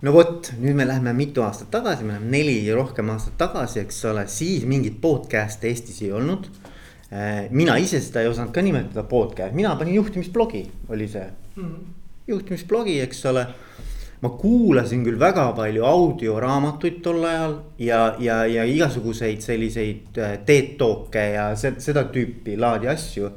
no vot, nüüd me läheme mitu aastat tagasi, me läheme neli ja rohkem aastat tagasi, eks ole, siis mingit podcast'e Eestis ei olnud. Äh, mina ise seda ei osanud ka nimetada podcast, mina panin juhtimisblogi, oli see mm. -hmm. juhtimisblogi, eks ole. ma kuulasin küll väga palju audioraamatuid tol ajal ja, ja, ja igasuguseid selliseid äh, TED Talk'e ja seda tüüpi laadi asju.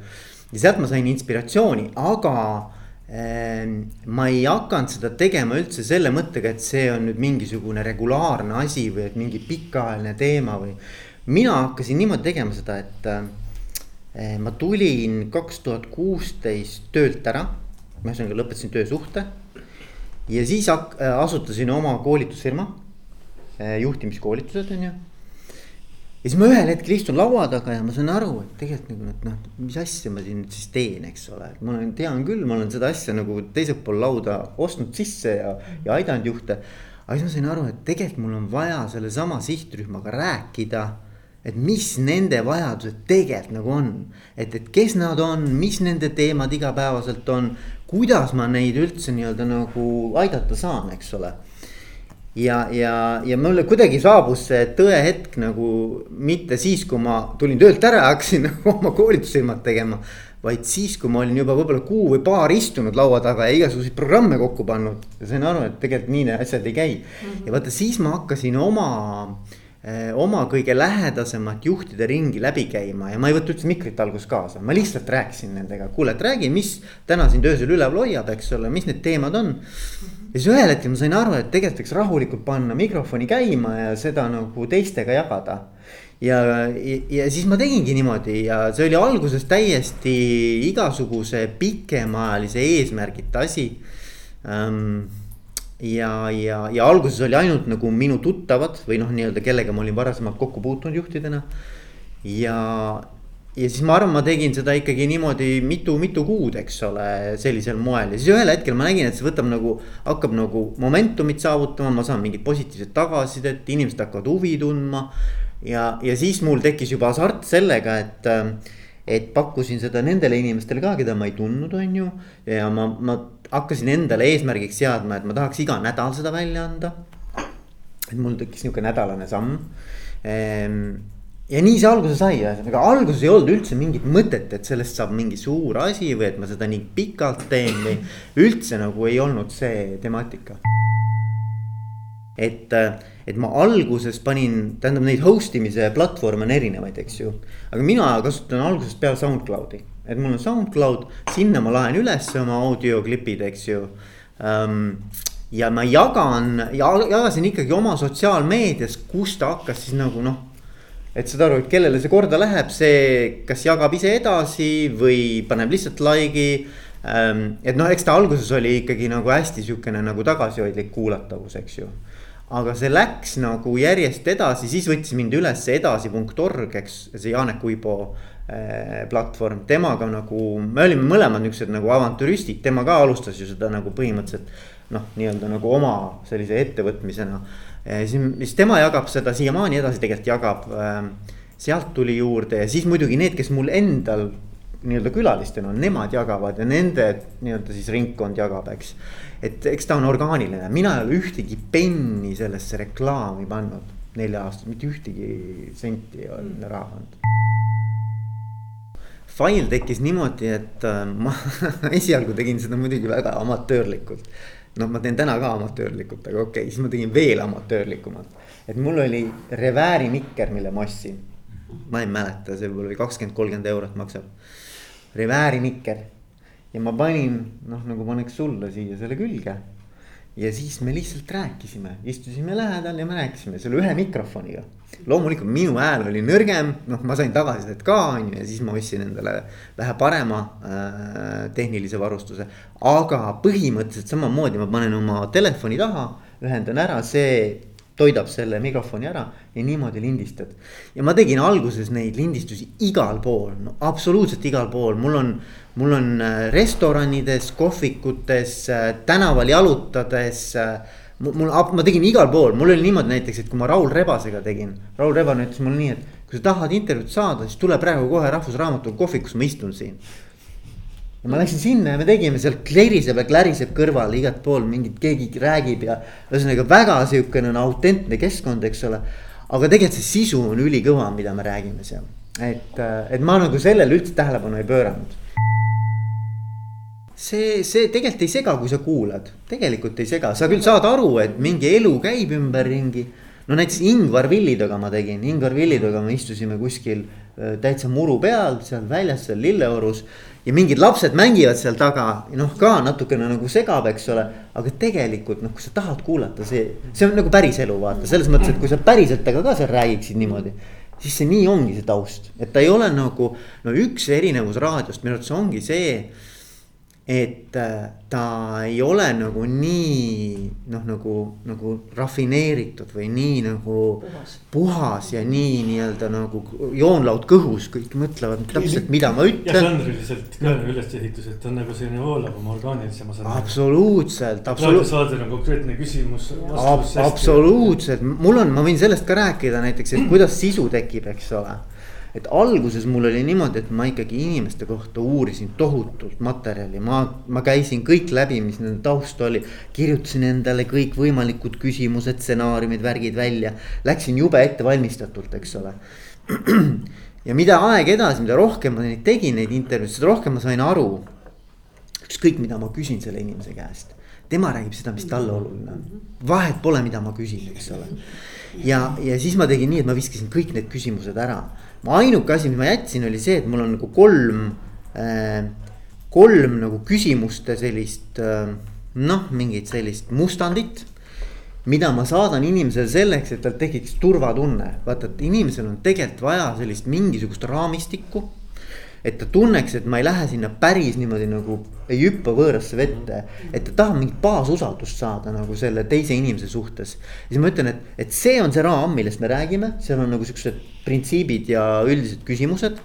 ja sealt ma sain inspiratsiooni, aga ma ei hakanud seda tegema üldse selle mõttega, et see on nüüd mingisugune regulaarne asi või et mingi pikaajaline teema või. mina hakkasin niimoodi tegema seda, et äh, ma tulin kaks tuhat kuusteist töölt ära. ühesõnaga lõpetasin töösuhte. ja siis asutasin oma koolitusfirma, eh, juhtimiskoolitused on ju ja siis ma ühel hetkel istun laua taga ja ma saan aru, et tegelikult nagu, et noh, mis asja ma siin nüüd siis teen, eks ole, et ma olen, tean küll, ma olen seda asja nagu teiselt pool lauda ostnud sisse ja, ja aidanud juhte. aga siis ma sain aru, et tegelikult mul on vaja sellesama sihtrühmaga rääkida. et mis nende vajadused tegelikult nagu on, et, et kes nad on, mis nende teemad igapäevaselt on, kuidas ma neid üldse nii-öelda nagu aidata saan, eks ole ja, ja, ja mulle kuidagi saabus see tõehetk nagu mitte siis, kui ma tulin töölt ära ja hakkasin nagu oma koolitusfirmat tegema. vaid siis, kui ma olin juba võib-olla kuu või paar istunud laua taga ja igasuguseid programme kokku pannud ja sain aru, et tegelikult nii need asjad ei käi mm. -hmm. ja vaata, siis ma hakkasin oma eh, oma kõige lähedasemat juhtide ringi läbi käima ja ma ei võtnud üldse mikrit alguses kaasa, ma lihtsalt rääkisin nendega, kuule, et räägi, mis täna sind öösel üleval hoiab, eks ole, mis need teemad on mm. Ja siis ühel hetkel ma sain aru, et tegelikult võiks rahulikult panna mikrofoni käima ja seda nagu teistega jagada. ja, ja, ja siis ma tegingi niimoodi ja see oli alguses täiesti igasuguse pikemaajalise eesmärgita asi ähm, ja, ja, ja alguses oli ainult nagu minu tuttavad või noh, nii-öelda kellega ma olin varasemalt kokku puutunud juhtidena. ja, ja siis ma arvan, ma tegin seda ikkagi niimoodi mitu-mitu kuud, eks ole, sellisel moel ja siis ühel hetkel ma nägin, et see võtab nagu, hakkab nagu momentumit saavutama, ma saan mingit positiivset tagasisidet, inimesed hakkavad huvi tundma. ja, ja siis mul tekkis juba hasart sellega, et, et pakkusin seda nendele inimestele ka, keda ma ei tundnud, on ju. ja ma, ma hakkasin endale eesmärgiks seadma, et ma tahaks iga nädal seda välja anda. et mul tekkis nihuke nädalane samm ehm, ja nii see alguse sai, ühesõnaga alguses ei olnud üldse mingit mõtet, et sellest saab mingi suur asi või et ma seda nii pikalt teen või üldse nagu ei olnud see temaatika. et, et ma alguses panin, tähendab neid host imise platvorme on erinevaid, eks ju. aga mina kasutan algusest peale SoundCloudi, et mul on SoundCloud, sinna ma laen üles oma audioklipid, eks ju um, ja ma jagan ja jagasin ikkagi oma sotsiaalmeedias, kus ta hakkas siis nagu noh et saad aru, et kellele see korda läheb, see kas jagab ise edasi või paneb lihtsalt like'i ähm,. et noh, eks ta alguses oli ikkagi nagu hästi sihukene nagu tagasihoidlik kuulatavus, eks ju. aga see läks nagu järjest edasi, siis võttis mind üles edasi.org, eks, see Janek Uibo äh, platvorm, temaga nagu, me olime mõlemad niuksed nagu avantüristid, tema ka alustas ju seda nagu põhimõtteliselt. Noh, nii-öelda nagu oma sellise ettevõtmisena siis, siis tema jagab seda siiamaani edasi, tegelikult jagab. Ähm, sealt tuli juurde ja siis muidugi need, kes mul endal nii-öelda külalistena on, nemad jagavad ja nende nii-öelda siis ringkond jagab, eks. et eks ta on orgaaniline, mina ei ole ühtegi penni sellesse reklaami pannud nelja aastat, mitte ühtegi senti ei ole mm. raha pannud fail tekkis niimoodi, et äh, ma esialgu tegin seda muidugi väga amatöörlikult noh, ma teen täna ka amatöörlikult, aga okei okay,, siis ma tegin veel amatöörlikumalt. et mul oli revääri mikker, mille ma ostsin. ma ei mäleta, see võib-olla oli kakskümmend, kolmkümmend eurot maksab. revääri mikker ja ma panin noh, nagu paneks sulle siia selle külge ja siis me lihtsalt rääkisime, istusime lähedal ja me rääkisime selle ühe mikrofoniga. loomulikult minu hääl oli nõrgem, noh, ma sain tagasisidet ka, on ju, ja siis ma ostsin endale vähe parema äh, tehnilise varustuse. aga põhimõtteliselt samamoodi ma panen oma telefoni taha, ühendan ära, see toidab selle mikrofoni ära ja niimoodi lindistad. ja ma tegin alguses neid lindistusi igal pool, no absoluutselt igal pool, mul on mul on äh, restoranides, kohvikutes, äh, tänaval jalutades. Äh, mul, ma tegin igal pool, mul oli niimoodi näiteks, et kui ma Raul Rebasega tegin, Raul Rebane ütles mulle nii, et kui sa tahad intervjuud saada, siis tule praegu kohe Rahvusraamatukogu kohvikus, ma istun siin. Ja ma läksin sinna ja me tegime seal kleriseb ja kläriseb kõrval igat pool mingit, keegi räägib ja ühesõnaga väga sihukene no, autentne keskkond, eks ole. aga tegelikult see sisu on ülikõva, mida me räägime seal, et, et ma nagu sellele üldse tähelepanu ei pööranud. See, see tegelikult ei sega, kui sa kuulad, tegelikult ei sega, sa küll saad aru, et mingi elu käib ümberringi. no näiteks Ingvar Villidega ma tegin, Ingvar Villidega me istusime kuskil äh, täitsa muru peal seal väljas seal Lilleorus ja mingid lapsed mängivad seal taga, noh ka natukene nagu segab, eks ole. aga tegelikult noh, kui sa tahad kuulata, see, see on nagu päris elu, vaata selles mõttes, et kui sa päriselt temaga ka seal räägiksid niimoodi. siis see nii ongi see taust, et ta ei ole nagu, no üks erinevus raadiost minu arvates ongi see et äh, ta ei ole nagu nii noh, nagu, nagu rafineeritud või nii nagu puhas, puhas ja nii nii-öelda nagu joonlaud kõhus, kõik mõtlevad täpselt, mida ma ütlen. ja žanriliselt ka nagu ülesehituselt ta on nagu selline voolavam, orgaanilisem. absoluutselt, absoluutselt. saadel on konkreetne küsimus. absoluutselt, mul on, ma võin sellest ka rääkida näiteks, et kuidas sisu tekib, eks ole et alguses mul oli niimoodi, et ma ikkagi inimeste kohta uurisin tohutult materjali, ma, ma käisin kõik läbi, mis nende taust oli. kirjutasin endale kõikvõimalikud küsimused, stsenaariumid, värgid välja, läksin jube ettevalmistatult, eks ole. ja mida aeg edasi, mida rohkem ma neid tegin, neid intervjuusid, seda rohkem ma sain aru. ükskõik, mida ma küsin selle inimese käest, tema räägib seda, mis talle oluline on. vahet pole, mida ma küsin, eks ole. ja, ja siis ma tegin nii, et ma viskasin kõik need küsimused ära ainuke asi, mis ma jätsin, oli see, et mul on nagu kolm äh,, kolm nagu küsimuste sellist äh, noh, mingit sellist mustandit mida ma saadan inimesele selleks, et tal tekiks turvatunne, vaata, et inimesel on tegelikult vaja sellist mingisugust raamistikku et ta tunneks, et ma ei lähe sinna päris niimoodi nagu ei hüppa võõrasse vette. et ta tahab mingit baasusaldust saada nagu selle teise inimese suhtes. siis ma ütlen, et, et see on see raam, millest me räägime, seal on nagu siuksed printsiibid ja üldised küsimused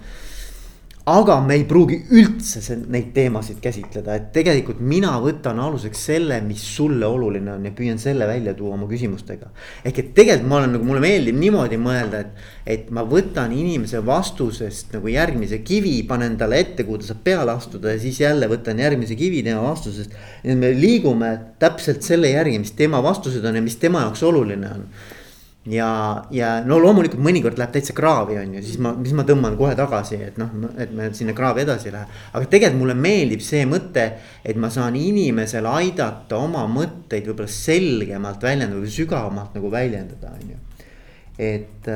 aga me ei pruugi üldse neid teemasid käsitleda, et tegelikult mina võtan aluseks selle, mis sulle oluline on ja püüan selle välja tuua oma küsimustega. ehk et tegelikult ma olen nagu, mulle meeldib niimoodi mõelda, et, et ma võtan inimese vastusest nagu järgmise kivi, panen talle ette, kuhu ta saab peale astuda ja siis jälle võtan järgmise kivi tema vastusest. nii et me liigume täpselt selle järgi, mis tema vastused on ja mis tema jaoks oluline on ja, ja no loomulikult mõnikord läheb täitsa kraavi, on ju, siis ma, siis ma tõmban kohe tagasi, et noh, et me sinna kraavi edasi ei lähe. aga tegelikult mulle meeldib see mõte, et ma saan inimesel aidata oma mõtteid võib-olla selgemalt väljendada või sügavamalt nagu väljendada, on ju. et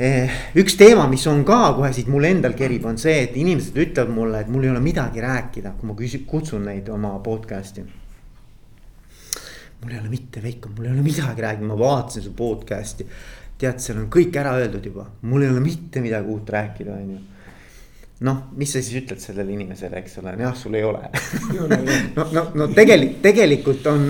äh, üks teema, mis on ka kohe siit mul endal kerib, on see, et inimesed ütlevad mulle, et mul ei ole midagi rääkida, kui ma küsin, kutsun neid oma podcast'i mul ei ole mitte Veiko, mul ei ole midagi rääkida, ma vaatasin su podcast'i. tead, seal on kõik ära öeldud juba, mul ei ole mitte midagi uut rääkida, on ju. noh, mis sa siis ütled sellele inimesele, eks ole, jah, sul ei ole no, no, no tegelikult, tegelikult on,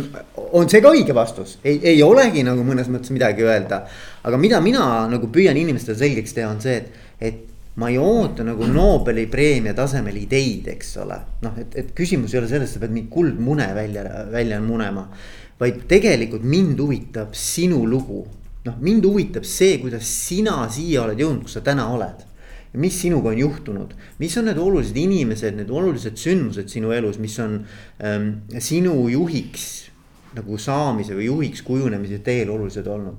on see ka õige vastus, ei, ei olegi nagu mõnes mõttes midagi öelda. aga mida mina nagu püüan inimestele selgeks teha, on see, et, et ma ei oota nagu Nobeli preemia tasemel ideid, eks ole. noh, et, et küsimus ei ole selles, sa pead mingit kuldmune välja, välja munema vaid tegelikult mind huvitab sinu lugu. noh, mind huvitab see, kuidas sina siia oled jõudnud, kus sa täna oled. mis sinuga on juhtunud, mis on need olulised inimesed, need olulised sündmused sinu elus, mis on ähm, sinu juhiks nagu saamise või juhiks kujunemise teel olulised olnud.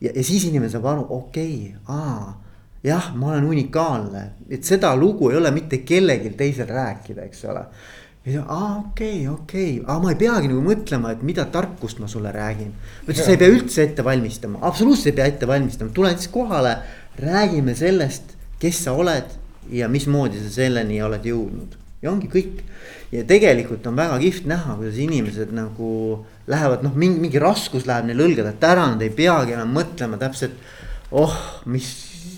ja, ja siis inimene saab aru, okei okay,, aa jah, ma olen unikaalne, et seda lugu ei ole mitte kellelgi teisel rääkida, eks ole ja aa okei okay,, okei okay., aga ma ei peagi nagu mõtlema, et mida tarkust ma sulle räägin. ma ütlesin, sa ei pea üldse ette valmistama, absoluutselt ei pea ette valmistama, tule siis kohale, räägime sellest, kes sa oled ja mismoodi sa selleni oled jõudnud ja ongi kõik. ja tegelikult on väga kihvt näha, kuidas inimesed nagu lähevad, noh, mingi, mingi raskus läheb neil õlgadelt ära, nad ei peagi enam mõtlema täpselt. oh, mis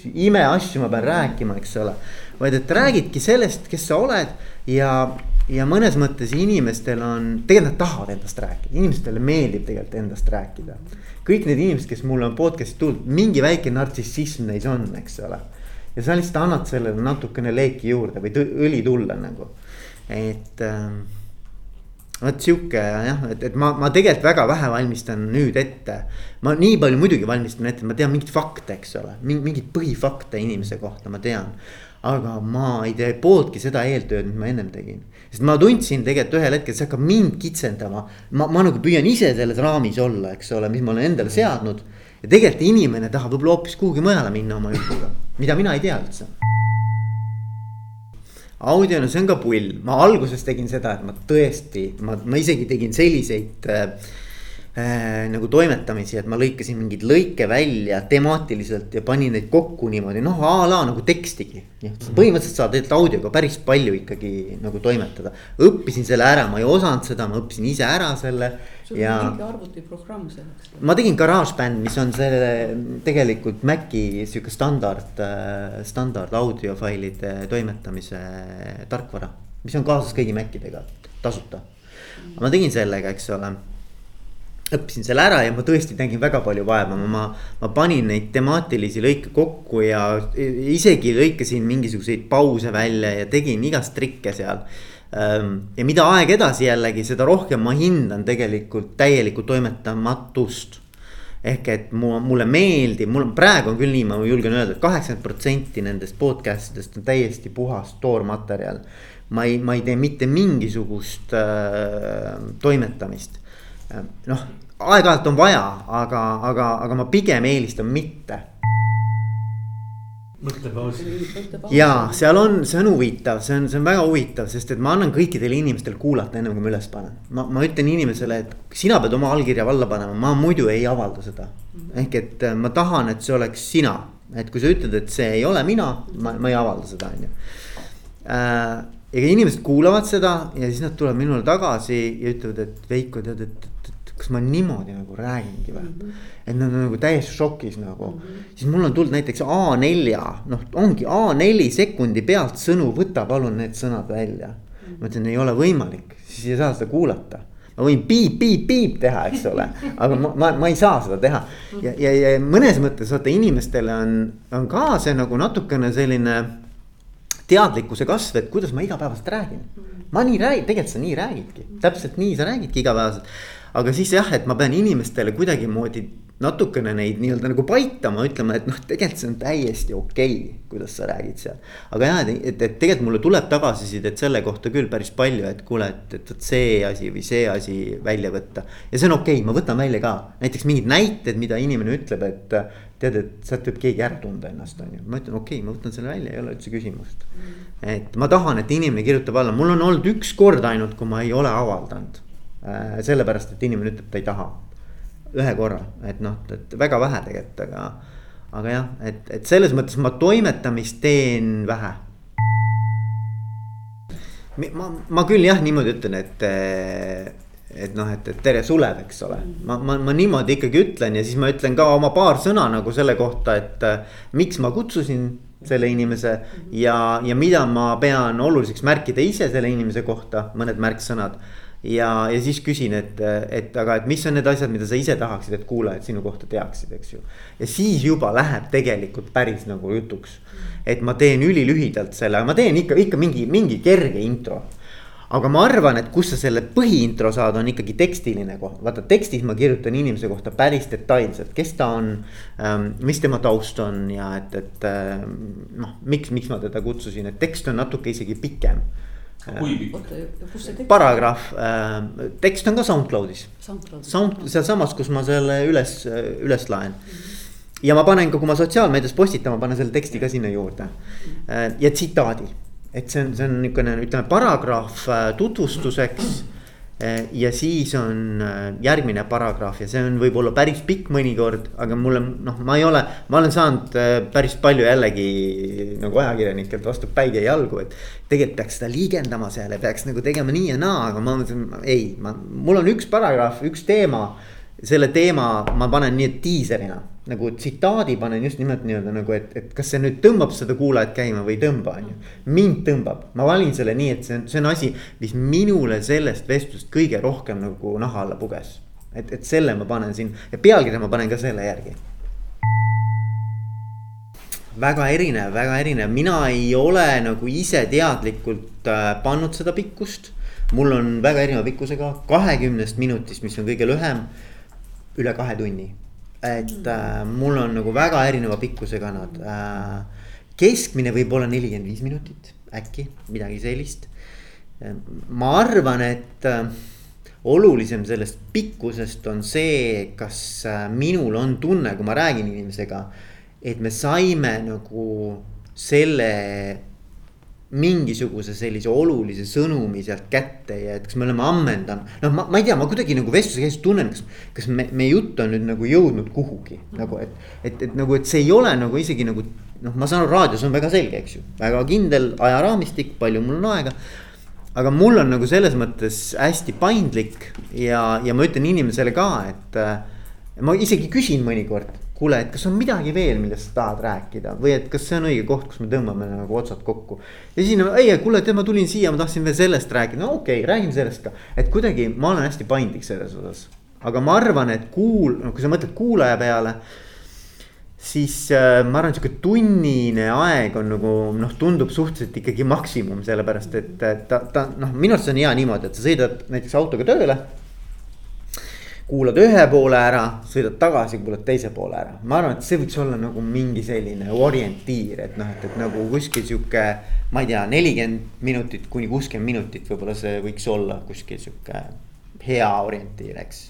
imeasju ma pean rääkima, eks ole. vaid et räägidki sellest, kes sa oled ja ja mõnes mõttes inimestel on, tegelikult nad tahavad endast rääkida, inimestele meeldib tegelikult endast rääkida. kõik need inimesed, kes mulle on podcast'i tulnud, mingi väike nartsissism neis on, eks ole. ja sa lihtsalt annad sellele natukene leeki juurde või õli tulla nagu, et ähm, vot sihuke jah, et, et ma, ma tegelikult väga vähe valmistan nüüd ette. ma nii palju muidugi valmistan ette, ma tean mingeid fakte, eks ole, mingeid põhifakte inimese kohta ma tean aga ma ei tee pooltki seda eeltööd, mis ma ennem tegin. Sest ma tundsin tegelikult ühel hetkel, see hakkab mind kitsendama. ma, ma nagu püüan ise selles raamis olla, eks ole, mis ma olen endale seadnud. ja tegelikult inimene tahab võib-olla hoopis kuhugi mujale minna oma jutuga, mida mina ei tea üldse. audiona, see on ka pull, ma alguses tegin seda, et ma tõesti, ma, ma isegi tegin selliseid äh, äh, nagu toimetamisi, et ma lõikasin mingeid lõike välja temaatiliselt ja panin neid kokku niimoodi noh, a la nagu tekstigi. Mhm. põhimõtteliselt saad tegelikult audioga päris palju ikkagi nagu toimetada. õppisin selle ära, ma ei osanud seda, ma õppisin ise ära selle sul ja on mingi arvutiprogramm selleks. ma tegin GarageBand, mis on see tegelikult Maci sihuke standard, standard audiofailide toimetamise tarkvara. mis on kaasas kõigi Macidega, tasuta. ma tegin sellega, eks ole. Õppisin selle ära ja ma tõesti nägin väga palju vaeva, ma, ma panin neid temaatilisi lõike kokku ja isegi lõikasin mingisuguseid pause välja ja tegin igast trikke seal ja mida aeg edasi jällegi, seda rohkem ma hindan tegelikult täielikku toimetamatust. ehk et mu, mulle meeldib, mul on praegu on küll nii, ma julgen öelda et, et kaheksakümmend protsenti nendest podcast idest on täiesti puhas toormaterjal. ma ei, ma ei tee mitte mingisugust äh, toimetamist. Noh, aeg-ajalt on vaja, aga, aga, aga ma pigem eelistan mitte mõttepaus. ja seal on, see on huvitav, see on, see on väga huvitav, sest et ma annan kõikidele inimestele kuulata ennem kui ma üles panen. ma, ma ütlen inimesele, et sina pead oma allkirja valla panema, ma muidu ei avalda seda. ehk et äh, ma tahan, et see oleks sina, et kui sa ütled, et see ei ole mina, ma, ma ei avalda seda, on ju. ja inimesed kuulavad seda ja siis nad tulevad minule tagasi ja ütlevad, et Veiko tead, et kas ma niimoodi nagu räägingi või mm. -hmm. et nad on nagu täiesti šokis nagu mm, -hmm. siis mul on tulnud näiteks A4-a, noh, ongi A4 sekundi pealt sõnu, võta palun need sõnad välja mm. -hmm. ma ütlen, ei ole võimalik, siis ei saa seda kuulata ma võin piip, piip, piip teha, eks ole, aga ma, ma, ma ei saa seda teha. ja, ja, ja mõnes mõttes vaata inimestele on, on ka see nagu natukene selline teadlikkuse kasv, et kuidas ma igapäevaselt räägin. ma nii räägin, tegelikult sa nii räägidki, täpselt nii sa räägidki igapäevaselt aga siis jah, et ma pean inimestele kuidagimoodi natukene neid nii-öelda nagu paitama, ütlema, et noh, tegelikult see on täiesti okei okay,, kuidas sa räägid seal. aga jah, et, et, et tegelikult mulle tuleb tagasisidet selle kohta küll päris palju, et kuule, et, et vot see asi või see asi välja võtta. ja see on okei okay,, ma võtan välja ka, näiteks mingid näited, mida inimene ütleb, et tead, et sealt võib keegi ära tunda ennast, on ju. ma ütlen, okei okay,, ma võtan selle välja, ei ole üldse küsimust et ma tahan, et inimene kirjutab alla, mul on olnud üks kord ainult, kui ma ei ole avaldanud sellepärast, et inimene ütleb, ta ei taha. ühe korra, et noh, et väga vähe tegelikult, aga, aga jah, et, et selles mõttes ma toimetamist teen vähe. ma, ma küll jah, niimoodi ütlen, et, et noh, et, et tere, Sulev, eks ole. ma, ma, ma niimoodi ikkagi ütlen ja siis ma ütlen ka oma paar sõna nagu selle kohta, et miks ma kutsusin selle inimese ja, ja mida ma pean oluliseks märkida ise selle inimese kohta, mõned märksõnad ja, ja siis küsin, et, et aga, et mis on need asjad, mida sa ise tahaksid, et kuulajad sinu kohta teaksid, eks ju. ja siis juba läheb tegelikult päris nagu jutuks. et ma teen ülilühidalt selle, ma teen ikka, ikka mingi, mingi kerge intro. aga ma arvan, et kus sa selle põhiintro saad, on ikkagi tekstiline koht, vaata tekstis ma kirjutan inimese kohta päris detailselt, kes ta on ähm,. mis tema taust on ja et, et ähm, noh, miks, miks ma teda kutsusin, et tekst on natuke isegi pikem kui pikk? see tekst? paragrahv äh,, tekst on ka SoundCloudis. SoundCloudis. Sound, sealsamas, kus ma selle üles, üles laen mm. -hmm. ja ma panen ka, kui ma sotsiaalmeedias postitan, ma panen selle teksti ka sinna juurde mm. -hmm. ja tsitaadi, et see on, see on niisugune, ütleme paragrahv äh, tutvustuseks ja siis on äh, järgmine paragrahv ja see on võib-olla päris pikk mõnikord, aga mulle noh, ma ei ole, ma olen saanud äh, päris palju jällegi nagu ajakirjanikelt vastu päid ja jalgu, et. tegelikult peaks seda liigendama seal ja peaks nagu tegema nii ja naa, aga ma mõtlesin, ei, ma, mul on üks paragrahv, üks teema selle teema ma panen nii, et diiserina nagu tsitaadi panen just nimelt nii-öelda nagu, et, et kas see nüüd tõmbab seda kuulajat käima või ei tõmba, on ju. mind tõmbab, ma valin selle nii, et see on, see on asi, mis minule sellest vestlusest kõige rohkem nagu naha alla puges. et, et selle ma panen siin ja pealkirja ma panen ka selle järgi. väga erinev, väga erinev, mina ei ole nagu ise teadlikult äh, pannud seda pikkust. mul on väga erineva pikkusega, kahekümnest minutist, mis on kõige lühem üle kahe tunni. et mm. äh, mul on nagu väga erineva pikkusega nad äh,. keskmine võib olla nelikümmend viis minutit, äkki midagi sellist. ma arvan, et äh, olulisem sellest pikkusest on see, kas äh, minul on tunne, kui ma räägin inimesega. et me saime nagu selle mingisuguse sellise olulise sõnumi sealt kätte ja et kas me oleme ammendanud. noh, ma, ma ei tea, ma kuidagi nagu vestluse käigus tunnen, kas, kas me, meie jutt on nüüd nagu jõudnud kuhugi nagu, et, et, et nagu, et see ei ole nagu isegi nagu noh, ma saan aru, raadios on väga selge, eks ju, väga kindel ajaraamistik, palju mul on aega. aga mul on nagu selles mõttes hästi paindlik ja, ja ma ütlen inimesele ka, et äh, ma isegi küsin mõnikord kuule, et kas on midagi veel, millest sa tahad rääkida või et kas see on õige koht, kus me tõmbame nagu otsad kokku. ja siis no ei, kuule, tead, ma tulin siia, ma tahtsin veel sellest rääkida, no okei okay,, räägime sellest ka. et kuidagi ma olen hästi paindlik selles osas. aga ma arvan, et kuul-, no kui sa mõtled kuulaja peale. siis äh, ma arvan, sihuke tunnine aeg on nagu noh, tundub suhteliselt ikkagi maksimum, sellepärast et ta, ta noh, minu arust see on hea niimoodi, et sa sõidad näiteks autoga tööle kuulad ühe poole ära, sõidad tagasi, kuulad teise poole ära. ma arvan, et see võiks olla nagu mingi selline orientiir, et noh, et, et nagu kuskil sihuke. ma ei tea, nelikümmend minutit kuni kuuskümmend minutit, võib-olla see võiks olla kuskil sihuke hea orientiir, eks.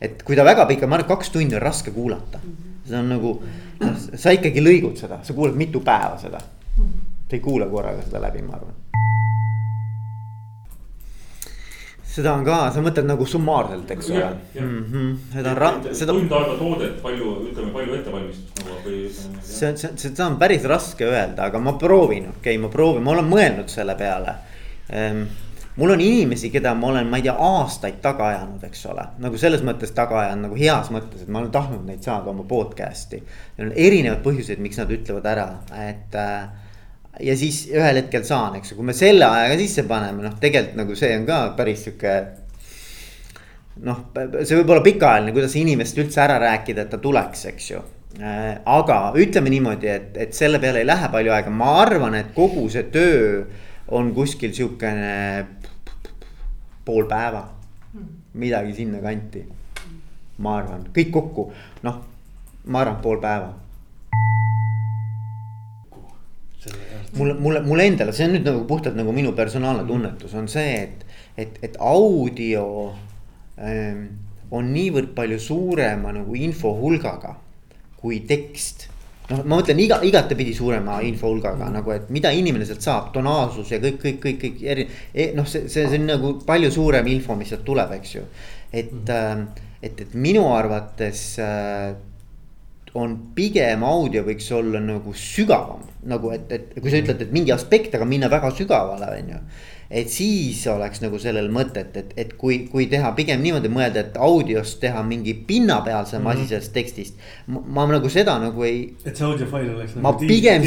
et kui ta väga pikk on, ma arvan, et kaks tundi on raske kuulata. see on nagu, noh, sa ikkagi lõigud seda, sa kuulad mitu päeva seda. sa ei kuula korraga seda läbi, ma arvan seda on ka, sa mõtled nagu summaarselt, eks ole. Mm -hmm. seda on, seda. tund aega toodet, palju, ütleme palju ettevalmistust nagu või. see, see, seda on päris raske öelda, aga ma proovin, okei okay,, ma proovin, ma olen mõelnud selle peale ehm, mul on inimesi, keda ma olen, ma ei tea, aastaid taga ajanud, eks ole, nagu selles mõttes taga ajanud nagu heas mõttes, et ma olen tahtnud neid saada oma podcast'i. on erinevad põhjused, miks nad ütlevad ära, et äh, ja siis ühel hetkel saan, eks ju, kui me selle ajaga sisse paneme, noh, tegelikult nagu see on ka päris sihuke. noh, see võib olla pikaajaline, kuidas inimest üldse ära rääkida, et ta tuleks, eks ju. Äh, aga ütleme niimoodi, et, et selle peale ei lähe palju aega, ma arvan, et kogu see töö on kuskil sihukene pool päeva. midagi sinnakanti. ma arvan, kõik kokku, noh, ma arvan, pool päeva mulle, mulle, mulle endale, see on nüüd nagu puhtalt nagu minu personaalne tunnetus on see, et, et, et audio ähm, on niivõrd palju suurema nagu info hulgaga kui tekst noh, ma mõtlen iga, igatepidi suurema info hulgaga mm. nagu, et mida inimene sealt saab, tonaalsus ja kõik, kõik, kõik, kõik eri. E, noh, see, see, see on nagu palju suurem info, mis sealt tuleb, eks ju. et mm, -hmm. et, et minu arvates äh, on pigem audio võiks olla nagu sügavam, nagu et, et kui sa ütled, et mingi aspekt, aga minna väga sügavale, on ju. et siis oleks nagu sellel mõtet, et, et kui, kui teha pigem niimoodi mõelda, et audiost teha mingi pinnapealsem mm -hmm. asi sellest tekstist. ma nagu seda nagu ei. et see audiofail oleks nagu. ma pigem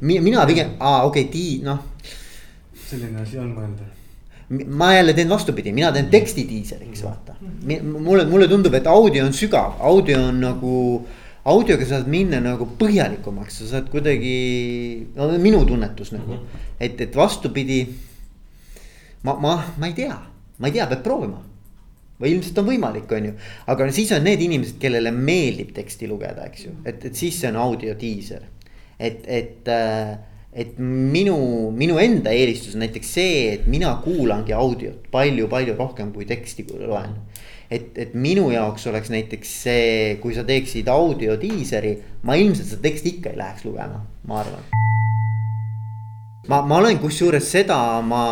mina pigem, aa okei okay,, tii-, noh. selline asi on mõelda ma jälle teen vastupidi, mina teen teksti diiseliks, vaata. mulle, mulle tundub, et audio on sügav, audio on nagu audioga saad minna nagu põhjalikumaks, sa saad kuidagi, no minu tunnetus nagu mm, -hmm. et, et vastupidi. ma, ma, ma ei tea, ma ei tea, peab proovima. või ilmselt on võimalik, on ju, aga siis on need inimesed, kellele meeldib teksti lugeda, eks ju, et, et siis see on audiodiiser. et, et äh, et minu, minu enda eelistus on näiteks see, et mina kuulangi audiot palju-palju rohkem kui teksti loen et, et minu jaoks oleks näiteks see, kui sa teeksid audio diiseri, ma ilmselt seda teksti ikka ei läheks lugema, ma arvan. Ma, ma olen kusjuures seda, ma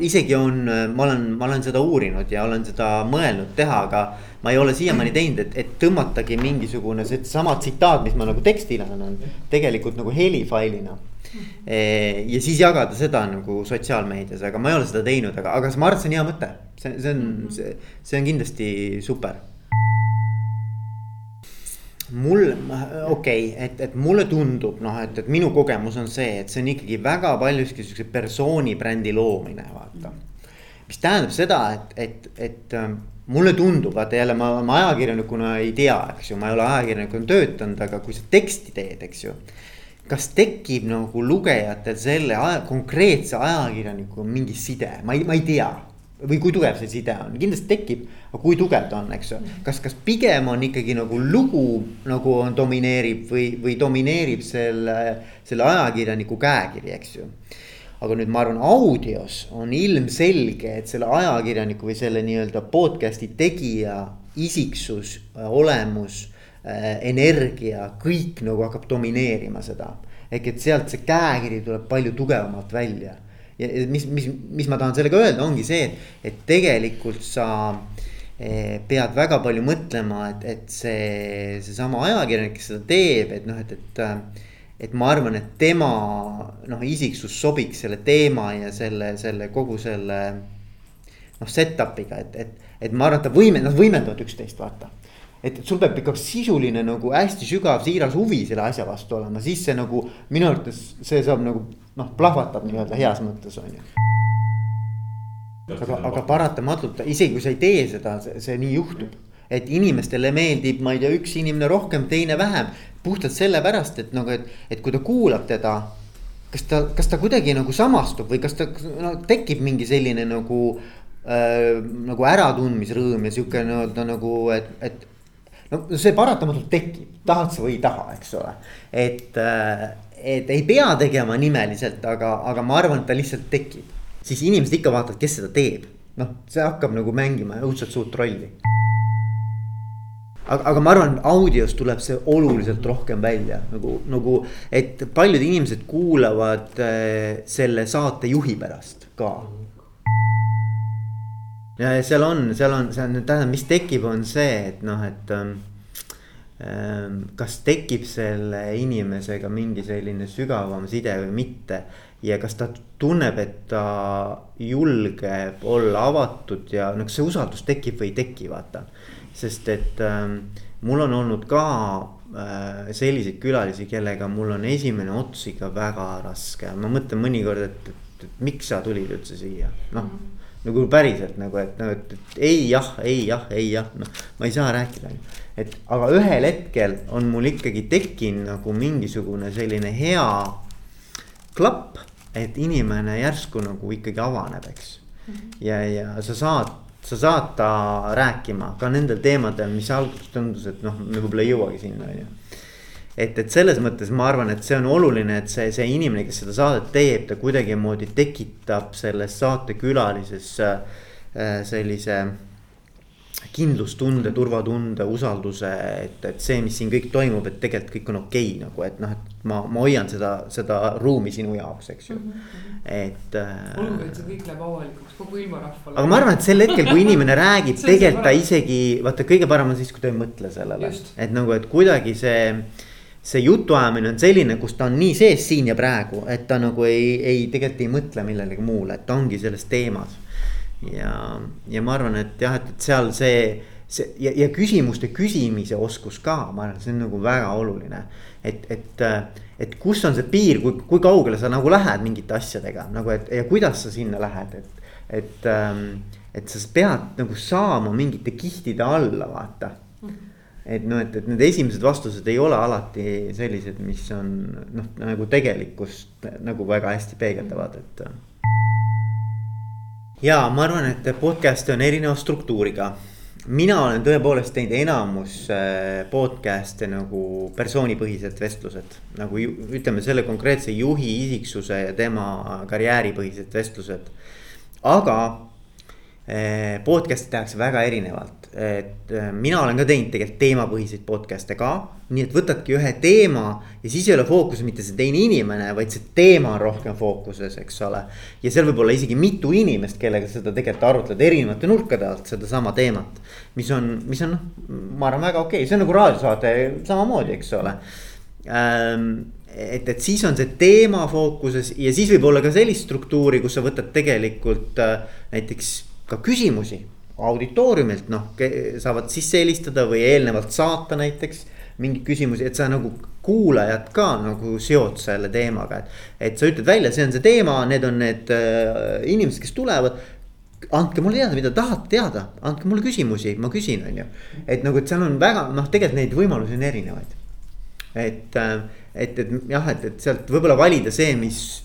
isegi on, ma olen, ma olen seda uurinud ja olen seda mõelnud teha, aga ma ei ole siiamaani teinud, et, et tõmmatagi mingisugune seesama tsitaat, mis ma nagu tekstile annan, tegelikult nagu helifailina Eh, ja siis jagada seda nagu sotsiaalmeedias, aga ma ei ole seda teinud, aga, aga ma arvan, et see on hea mõte. see, see on, see, see on kindlasti super. Mul, okei okay,, et, et mulle tundub noh, et, et minu kogemus on see, et see on ikkagi väga paljuski siukse persooni brändi loomine, vaata. mis tähendab seda, et, et, et ähm, mulle tundub, vaata jälle ma, ma ajakirjanikuna ei tea, eks ju, ma ei ole ajakirjanikuna töötanud, aga kui sa teksti teed, eks ju kas tekib nagu lugejatel selle aja, konkreetse ajakirjanikuga mingi side, ma ei, ma ei tea. Või kui tugev see side on, kindlasti tekib, aga kui tugev ta on, eks ju. kas, kas pigem on ikkagi nagu lugu nagu on domineerib või, või domineerib selle, selle ajakirjaniku käekiri, eks ju aga nüüd ma arvan, audios on ilmselge, et selle ajakirjaniku või selle nii-öelda podcast'i tegija isiksus, olemus, äh, energia, kõik nagu hakkab domineerima seda. ehk et sealt see käekiri tuleb palju tugevamalt välja. Ja mis, mis, mis ma tahan sellega öelda, ongi see, et, et tegelikult sa eh, pead väga palju mõtlema, et, et see, seesama ajakirjanik, kes seda teeb, et noh, et, et et ma arvan, et tema noh, isiksus sobiks selle teema ja selle, selle kogu selle noh, setup'iga, et, et, et ma arvan, et ta võime, nad võimendavad üksteist, vaata. et sul peab ikka sisuline nagu hästi sügav, siiras huvi selle asja vastu olema, siis see nagu minu arvates see saab nagu noh, plahvatab nii-öelda heas mõttes on ju. aga, aga paratamatult isegi kui sa ei tee seda, see nii juhtub et inimestele meeldib, ma ei tea, üks inimene rohkem, teine vähem. puhtalt sellepärast, et nagu, et, et kui ta kuulab teda. kas ta, kas ta kuidagi nagu samastub või kas ta no, tekib mingi selline nagu äh,, nagu äratundmisrõõm ja sihuke nii-öelda nagu, et, et. no see paratamatult tekib, tahad sa või ei taha, eks ole, et äh, et ei pea tegema nimeliselt, aga, aga ma arvan, et ta lihtsalt tekib. siis inimesed ikka vaatavad, kes seda teeb. noh, see hakkab nagu mängima õudselt suurt rolli aga, aga ma arvan, audios tuleb see oluliselt rohkem välja nagu, nagu, et paljud inimesed kuulavad äh, selle saatejuhi pärast ka. ja seal on, seal on, see on, tähendab, mis tekib, on see, et noh, et ähm, kas tekib selle inimesega mingi selline sügavam side või mitte. ja kas ta tunneb, et ta julgeb olla avatud ja noh, kas see usaldus tekib või ei teki, vaata sest et äh, mul on olnud ka äh, selliseid külalisi, kellega mul on esimene ots ikka väga raske, ma mõtlen mõnikord, et, et, et miks sa tulid üldse siia, noh mm. -hmm nagu päriselt nagu, et et, et ei jah, ei jah, ei jah, noh, ma ei saa rääkida. Et aga ühel hetkel on mul ikkagi tekkinud nagu mingisugune selline hea klapp, et inimene järsku nagu ikkagi avaneb, eks. -hmm. ja, ja sa saad sa saad ta rääkima ka nendel teemadel, mis alguses tundus, et noh, me võib-olla ei jõuagi sinna, on ju. et, et selles mõttes ma arvan, et see on oluline, et see, see inimene, kes seda saadet teeb, ta kuidagimoodi tekitab selles saatekülalises äh, sellise kindlustunde, turvatunde, usalduse, et, et see, mis siin kõik toimub, et tegelikult kõik on okei okay, nagu, et noh, et ma, ma hoian seda, seda ruumi sinu jaoks, eks ju mm. -hmm. et äh,. olgugi, et see kõik läheb avalikuks kogu ilmarahvale. aga ma arvan, et sel hetkel, kui inimene räägib tegelikult ta isegi, vaata, kõige parem on siis, kui ta ei mõtle sellele. et nagu, et kuidagi see see jutuajamine on selline, kus ta on nii sees siin ja praegu, et ta nagu ei, ei tegelikult ei mõtle millelegi muule, et ta ongi selles teemas ja, ja ma arvan, et jah, et, et seal see, see ja, ja küsimuste küsimise oskus ka, ma arvan, see on nagu väga oluline. et, et, et kus on see piir, kui, kui kaugele sa nagu lähed mingite asjadega nagu, et ja kuidas sa sinna lähed, et, et ähm, et sa pead nagu saama mingite kihtide alla, vaata et noh, et, et need esimesed vastused ei ole alati sellised, mis on noh, nagu tegelikkust nagu väga hästi peegeldavad, et ja ma arvan, et podcast'e on erineva struktuuriga. mina olen tõepoolest teinud enamus äh, podcast'e nagu persoonipõhised vestlused. nagu ütleme selle konkreetse juhi isiksuse ja tema karjääripõhised vestlused. aga podcast'e tehakse väga erinevalt et äh, mina olen ka teinud tegelikult teemapõhiseid podcast'e ka. nii et võtadki ühe teema ja siis ei ole fookuses mitte see teine inimene, vaid see teema on rohkem fookuses, eks ole. ja seal võib olla isegi mitu inimest, kellega seda tegelikult arutled erinevate nurkade alt sedasama teemat. mis on, mis on noh, ma arvan, väga okei okay., see on nagu raadiosaade samamoodi, eks ole ähm, et, et siis on see teema fookuses ja siis võib olla ka sellist struktuuri, kus sa võtad tegelikult äh, näiteks ka küsimusi auditooriumilt noh, saavad sisse helistada või eelnevalt saata näiteks mingeid küsimusi, et sa nagu kuulajat ka nagu seod selle teemaga, et. et sa ütled välja, see on see teema, need on need äh, inimesed, kes tulevad. andke mulle teada, mida tahate teada, andke mulle küsimusi, ma küsin, on ju. et nagu, et seal on väga noh, tegelikult neid võimalusi on erinevaid. et, äh, et, et jah, et, et sealt võib-olla valida see, mis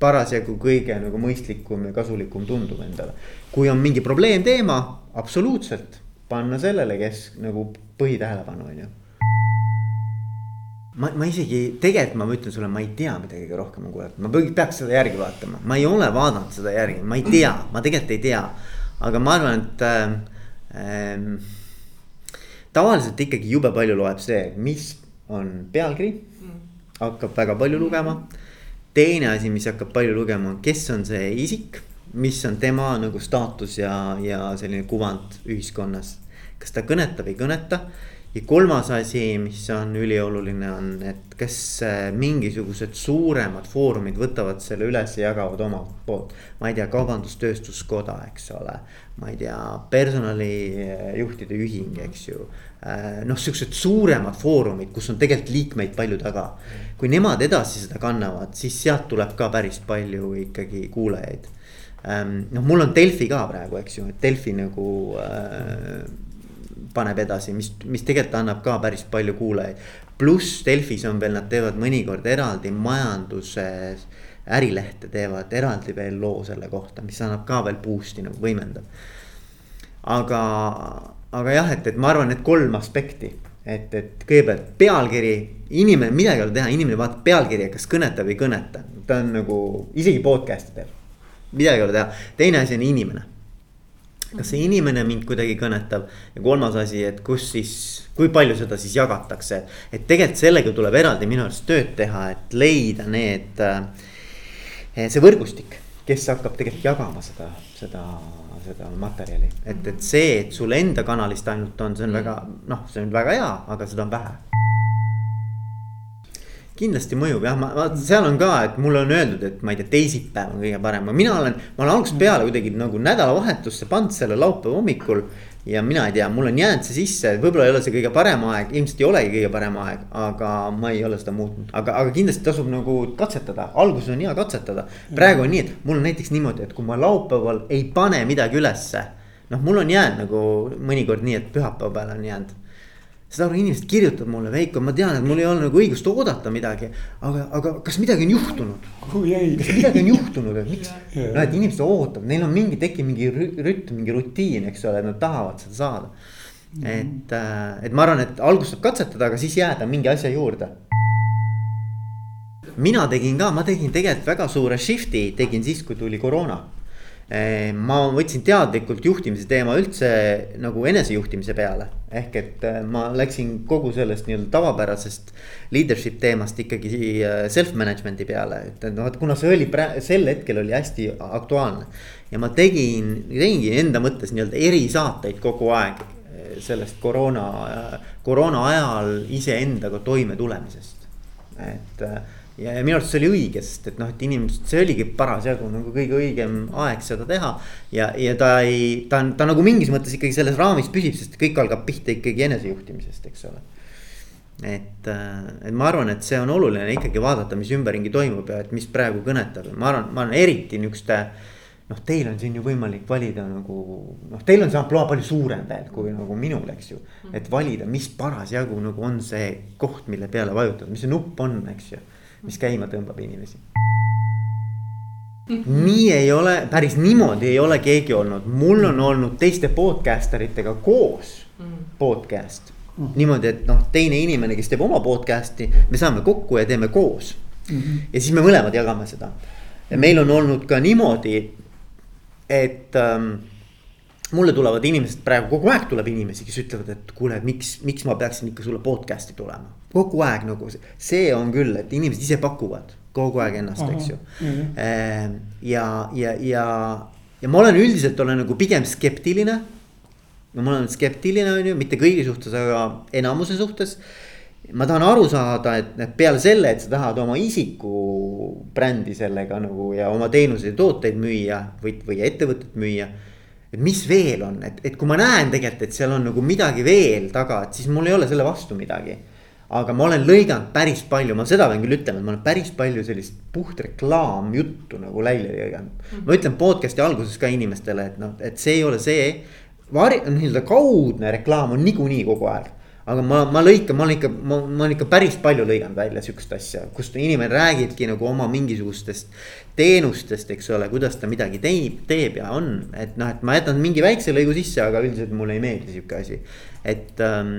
parasjagu kõige nagu mõistlikum ja kasulikum tundub endale. kui on mingi probleemteema, absoluutselt panna sellele, kes nagu põhitähelepanu on ju ma, ma isegi tegelikult ma ütlen sulle, ma ei tea, mida kõige rohkem on kuulatud, ma peaks seda järgi vaatama, ma ei ole vaadanud seda järgi, ma ei tea, ma tegelikult ei tea. aga ma arvan, et äh, äh, tavaliselt ikkagi jube palju loeb see, mis on pealkiri mm.. hakkab väga palju lugema. Teine asi, mis hakkab palju lugema, on, kes on see isik, mis on tema nagu staatus ja, ja selline kuvand ühiskonnas. kas ta kõnetab, ei kõneta ja kolmas asi, mis on ülioluline, on, et kas äh, mingisugused suuremad foorumid võtavad selle üles ja jagavad omalt poolt. ma ei tea, kaubandus-tööstuskoda, eks ole, ma ei tea, personalijuhtide ühing, eks ju. Äh, noh, siuksed suuremad foorumid, kus on tegelikult liikmeid palju taga. kui nemad edasi seda kannavad, siis sealt tuleb ka päris palju ikkagi kuulajaid. Ähm, noh, mul on Delfi ka praegu, eks ju, et Delfi nagu äh, paneb edasi, mis, mis tegelikult annab ka päris palju kuulajaid. pluss Delfis on veel, nad teevad mõnikord eraldi majanduses, ärilehte teevad eraldi veel loo selle kohta, mis annab ka veel boost'i nagu võimendab. aga, aga jah, et, et ma arvan, need kolm aspekti, et, et kõigepealt pealkiri, inimene, midagi ei ole teha, inimene vaatab pealkirja, kas kõnetab või ei kõneta, ta on nagu isegi podcast'i teeb. midagi ei ole teha, teine asi on inimene. Kas see inimene mind kuidagi kõnetab? Ja kolmas asi, et kus siis, kui palju seda siis jagatakse. et tegelikult sellega tuleb eraldi minu arust tööd teha, et leida need, äh, see võrgustik, kes hakkab tegelikult jagama seda, seda, seda materjali. et, et see, et sul enda kanalist ainult on, see on väga noh, see on väga hea, aga seda on vähe kindlasti mõjub jah, ma, ma seal on ka, et mulle on öeldud, et ma ei tea, teisipäev on kõige parem, mina olen, ma olen algusest peale kuidagi nagu nädalavahetusse pannud selle laupäeva hommikul. Ja mina ei tea, mul on jäänud see sisse, võib-olla ei ole see kõige parem aeg, ilmselt ei olegi kõige parem aeg, aga ma ei ole seda muutnud, aga, aga kindlasti tasub nagu katsetada, alguses on hea katsetada. praegu on nii, et mul on näiteks niimoodi, et kui ma laupäeval ei pane midagi ülesse. noh, mul on jäänud nagu mõnikord nii, et pühapäeva peale on jäänud saad aru, inimesed kirjutavad mulle, Veiko, ma tean, et mul ei ole nagu õigust oodata midagi. aga, aga kas midagi on juhtunud? kas midagi on juhtunud, et miks? noh, et inimesed ootavad, neil on mingi, tekib mingi rütm, mingi rutiin, eks ole, nad tahavad seda saada. et, äh, et ma arvan, et alguses saab katsetada, aga siis jääda mingi asja juurde. mina tegin ka, ma tegin tegelikult väga suure shift'i, tegin siis, kui tuli koroona ma võtsin teadlikult juhtimise teema üldse nagu enesejuhtimise peale. ehk et eh, ma läksin kogu sellest nii-öelda tavapärasest leadership teemast ikkagi eh, self-management'i peale, et noh, et kuna see oli sel hetkel oli hästi aktuaalne. ja ma tegin, tegingi enda mõttes nii-öelda erisaateid kogu aeg sellest koroona, koroona ajal iseendaga toime tulemisest, et ja, ja minu arust see oli õige, sest et noh, et inimesed, see oligi parasjagu nagu kõige õigem aeg seda teha. ja, ja ta ei, ta on, ta nagu mingis mõttes ikkagi selles raamis püsib, sest kõik algab pihta ikkagi enesejuhtimisest, eks ole. et, et ma arvan, et see on oluline ikkagi vaadata, mis ümberringi toimub ja et mis praegu kõnetab ma arvan, ma arvan eriti niisuguste noh, teil on siin ju võimalik valida nagu noh, teil on see ampluaa palju suurem veel kui nagu minul, eks ju. et valida, mis parasjagu nagu on see koht, mille peale vajutada, mis see nupp on, eks ju mis käima tõmbab inimesi. nii ei ole, päris niimoodi ei ole keegi olnud, mul on olnud teiste podcaster itega koos podcast. niimoodi, et noh, teine inimene, kes teeb oma podcast'i, me saame kokku ja teeme koos. ja siis me mõlemad jagame seda. ja meil on olnud ka niimoodi, et ähm, mulle tulevad inimesed praegu kogu aeg tuleb inimesi, kes ütlevad, et kuule, miks, miks ma peaksin ikka sulle podcast'i tulema kogu aeg nagu see on küll, et inimesed ise pakuvad kogu aeg ennast, eks ju mm. -hmm. ja, ja, ja, ja ma olen üldiselt olen nagu pigem skeptiline. ma olen skeptiline, on ju, mitte kõigi suhtes, aga enamuse suhtes. ma tahan aru saada, et, et peale selle, et sa tahad oma isiku brändi sellega nagu ja oma teenuseid ja tooteid müüa või, või ettevõtet müüa et mis veel on, et, et kui ma näen tegelikult, et seal on nagu midagi veel taga, et siis mul ei ole selle vastu midagi aga ma olen lõiganud päris palju, ma seda pean küll ütlema, et ma olen päris palju sellist puht reklaamjuttu nagu välja lõiganud mm. -hmm. ma ütlen podcast'i alguses ka inimestele, et noh, et see ei ole see. vari-, nii-öelda kaudne reklaam on niikuinii kogu aeg. Aga ma, ma lõikan, ma olen ikka, ma, ma olen ikka päris palju lõiganud välja sihukest asja, kus inimene räägibki nagu oma mingisugustest teenustest, eks ole, kuidas ta midagi teeb, teeb ja on, et noh, et ma jätan mingi väikse lõigu sisse, aga üldiselt mulle ei meeldi sihuke asi, et ähm,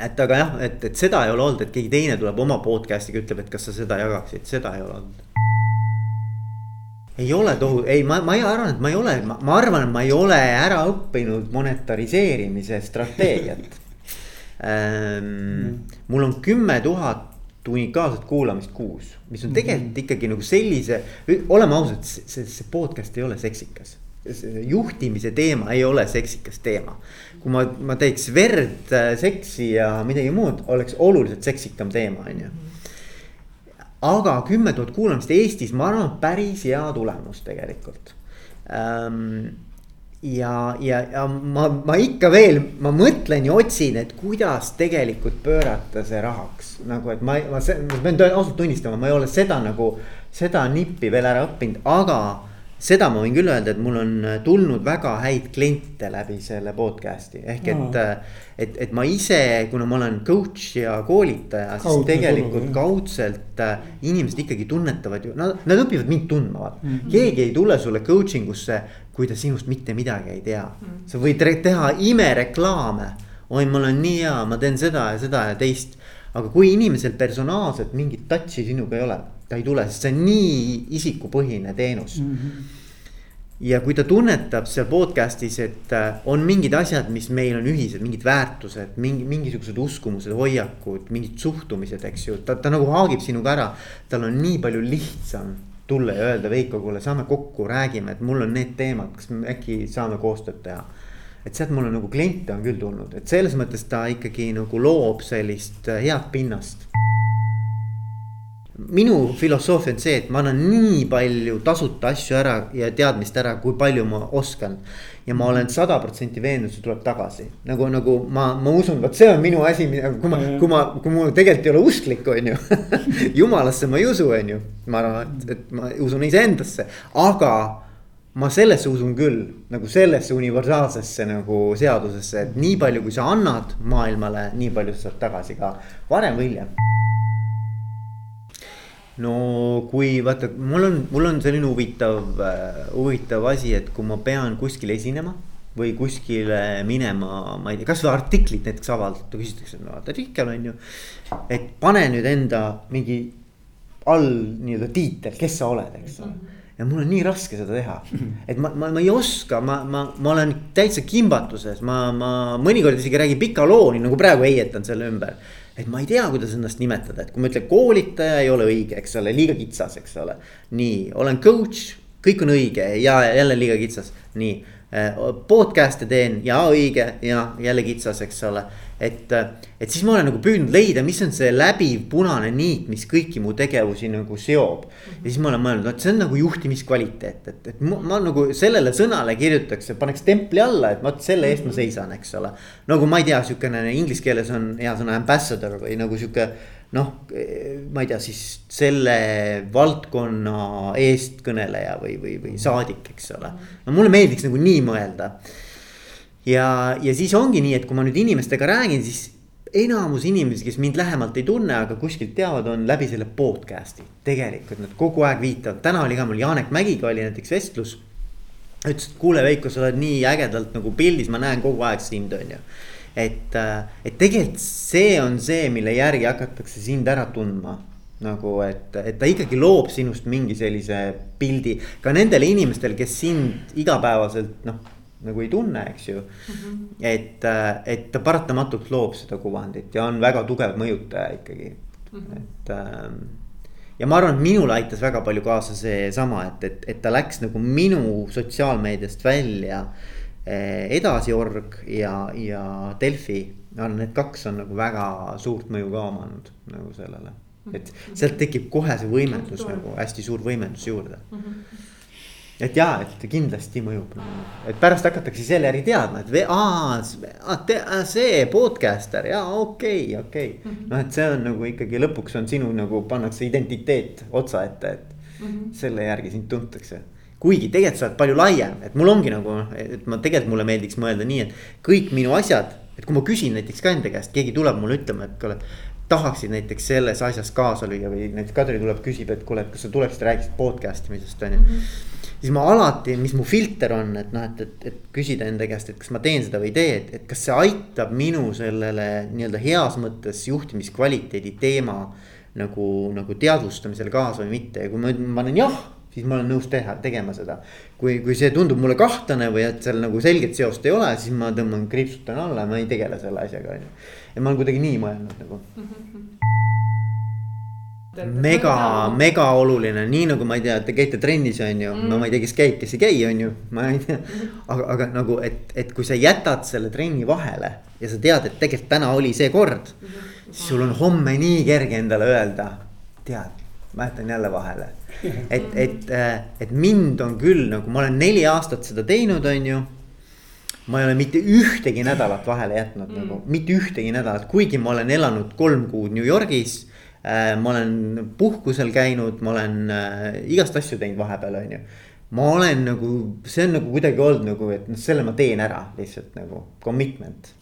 et aga jah, et, et seda ei ole olnud, et keegi teine tuleb oma podcast'iga, ütleb, et kas sa seda jagaksid, seda ei ole olnud. ei ole tohu-, ei, ma, ma ei arvan, et ma ei ole, ma arvan, et ma ei ole ära õppinud monetariseerimise strateegiat ähm,. mul on kümme tuhat unikaalset kuulamist kuus, mis on tegelikult -hmm. ikkagi nagu sellise, oleme ausad, see, see podcast ei ole seksikas juhtimise teema ei ole seksikas teema. kui ma, ma teeks verd, seksi ja midagi muud, oleks oluliselt seksikam teema, on ju. aga kümme tuhat kuulamist Eestis, ma arvan, päris hea tulemus tegelikult ähm, ja, ja, ja ma, ma ikka veel, ma mõtlen ja otsin, et kuidas tegelikult pöörata see rahaks. nagu, et ma, ma, ma pean ausalt tunnistama, ma ei ole seda nagu, seda nippi veel ära õppinud, aga seda ma võin küll öelda, et mul on äh, tulnud väga häid kliente läbi selle podcast'i ehk et mm., et, et ma ise, kuna ma olen coach ja koolitaja, siis Kaudne tegelikult tulu, kaudselt äh, inimesed ikkagi tunnetavad ju, nad, nad õpivad mind tundma, vaata mm. -hmm. keegi ei tule sulle coaching usse, kui ta sinust mitte midagi ei tea mm. sa võid teha imereklaame, oi, ma olen nii hea, ma teen seda ja seda ja teist. Aga kui inimesel personaalselt mingit touch'i sinuga ei ole ta ei tule, sest see on nii isikupõhine teenus mm. -hmm ja kui ta tunnetab seal podcast'is, et äh, on mingid asjad, mis meil on ühised, mingid väärtused, mingi, mingisugused uskumused, hoiakud, mingid suhtumised, eks ju, ta, ta nagu haagib sinuga ära. tal on nii palju lihtsam tulla ja öelda Veiko, kuule, saame kokku, räägime, et mul on need teemad, kas me äkki saame koostööd teha. Et sealt mulle nagu kliente on küll tulnud, et selles mõttes ta ikkagi nagu loob sellist äh, head pinnast. Minu filosoofia on see, et ma annan nii palju tasuta asju ära ja teadmist ära, kui palju ma oskan. ja ma olen sada protsenti veendunud, see tuleb tagasi, nagu, nagu ma, ma usun, vot see on minu asi, kui ma, kui ma, kui mul tegelikult ei ole usklik, on ju. Jumalasse ma ei usu, on ju, ma arvan, et, et ma usun iseendasse, aga ma sellesse usun küll, nagu sellesse universaalsesse nagu seadusesse, et nii palju, kui sa annad maailmale, nii palju sa saad tagasi ka varem või hiljem no kui vaata, mul on, mul on selline huvitav äh,, huvitav asi, et kui ma pean kuskil esinema või kuskile minema, ma ei tea, kasvõi artiklit näiteks avaldada, küsitakse, no artikkel on ju. et pane nüüd enda mingi all nii-öelda tiitel, kes sa oled, eks ole ja mul on nii raske seda teha, et ma, ma, ma ei oska, ma, ma, ma olen täitsa kimbatuses, ma, ma mõnikord isegi räägin pika loo, nii nagu praegu heietan selle ümber. Et ma ei tea, kuidas ennast nimetada, et kui ma ütlen koolitaja ei ole õige, eks ole, liiga kitsas, eks ole. nii, olen coach, kõik on õige ja jälle liiga kitsas, nii. Eh, podcast'e teen ja õige ja jälle kitsas, eks ole et, et siis ma olen nagu püüdnud leida, mis on see läbiv punane niit, mis kõiki mu tegevusi nagu seob. ja siis ma olen mõelnud, vot see on nagu juhtimiskvaliteet, et, et ma, ma nagu sellele sõnale kirjutaks, paneks templi alla, et vot selle eest ma seisan, eks ole. nagu ma ei tea, sihukene inglise keeles on hea sõna ambassador või nagu sihuke noh, ma ei tea, siis selle valdkonna eestkõneleja või, või, või saadik, eks ole. no mulle meeldiks nagu nii mõelda ja, ja siis ongi nii, et kui ma nüüd inimestega räägin, siis enamus inimesi, kes mind lähemalt ei tunne, aga kuskilt teavad, on läbi selle podcast'i. tegelikult nad kogu aeg viitavad, täna oli ka mul Janek Mägiga oli näiteks vestlus. ütles, et kuule, Veiko, sa oled nii ägedalt nagu pildis, ma näen kogu aeg sind, on ju. et, et tegelikult see on see, mille järgi hakatakse sind ära tundma nagu, et, et ta ikkagi loob sinust mingi sellise pildi ka nendele inimestele, kes sind igapäevaselt noh nagu ei tunne, eks ju mm. -hmm. et, äh, et ta paratamatult loob seda kuvandit ja on väga tugev mõjutaja ikkagi mm, -hmm. et ähm, ja ma arvan, et minule aitas väga palju kaasa seesama, et, et, et ta läks nagu minu sotsiaalmeediast välja eh,. edasiorg ja, ja Delfi, ma arvan, need kaks on nagu väga suurt mõju ka omanud nagu sellele. et mhm. sealt tekib kohe see võimendus nagu hästi suur võimendus juurde mm. -hmm et jaa, et kindlasti mõjub, et pärast hakatakse selle järgi teadma, et aa, see podcaster ja okei okay,, okei okay. mm -hmm.. noh, et see on nagu ikkagi lõpuks on sinu nagu pannakse identiteet otsa ette, et mm -hmm. selle järgi sind tuntakse. kuigi tegelikult sa oled palju laiem, et mul ongi nagu, et ma tegelikult mulle meeldiks mõelda nii, et kõik minu asjad et kui ma küsin näiteks ka enda käest, keegi tuleb mulle ütlema, et kuule. tahaksid näiteks selles asjas kaasa lüüa või näiteks Kadri tuleb, küsib, et kuule, et kas sa tuleksid, räägiksid podcast imisest on ju. Siis ma alati, mis mu filter on, et noh, et, et, et küsida enda käest, et kas ma teen seda või ei tee, et, et kas see aitab minu sellele nii-öelda heas mõttes juhtimiskvaliteedi teema. nagu, nagu teadvustamisele kaasa või mitte ja kui ma, ma olen jah siis ma olen nõus teha, tegema seda. kui, kui see tundub mulle kahtlane või et seal nagu selget seost ei ole, siis ma tõmban kriipsutan alla, ma ei tegele selle asjaga, on ju. ja ma olen kuidagi nii mõelnud nagu. Mega, mega oluline, nii nagu ma ei tea, te käite trennis, on ju mm., no ma ei tea, kes käib, kes ei käi, on ju, ma ei tea. aga, aga nagu, et, et kui sa jätad selle trenni vahele ja sa tead, et tegelikult täna oli see kord. siis sul on homme nii kerge endale öelda, tead, ma jätan jälle vahele et, et, et mind on küll nagu, ma olen neli aastat seda teinud, on ju. ma ei ole mitte ühtegi nädalat vahele jätnud mm. nagu, mitte ühtegi nädalat, kuigi ma olen elanud kolm kuud New Yorgis äh,. Ma olen puhkusel käinud, ma olen äh, igast asju teinud vahepeal, on ju. ma olen nagu, see on nagu kuidagi olnud nagu, et noh, selle ma teen ära lihtsalt nagu commitment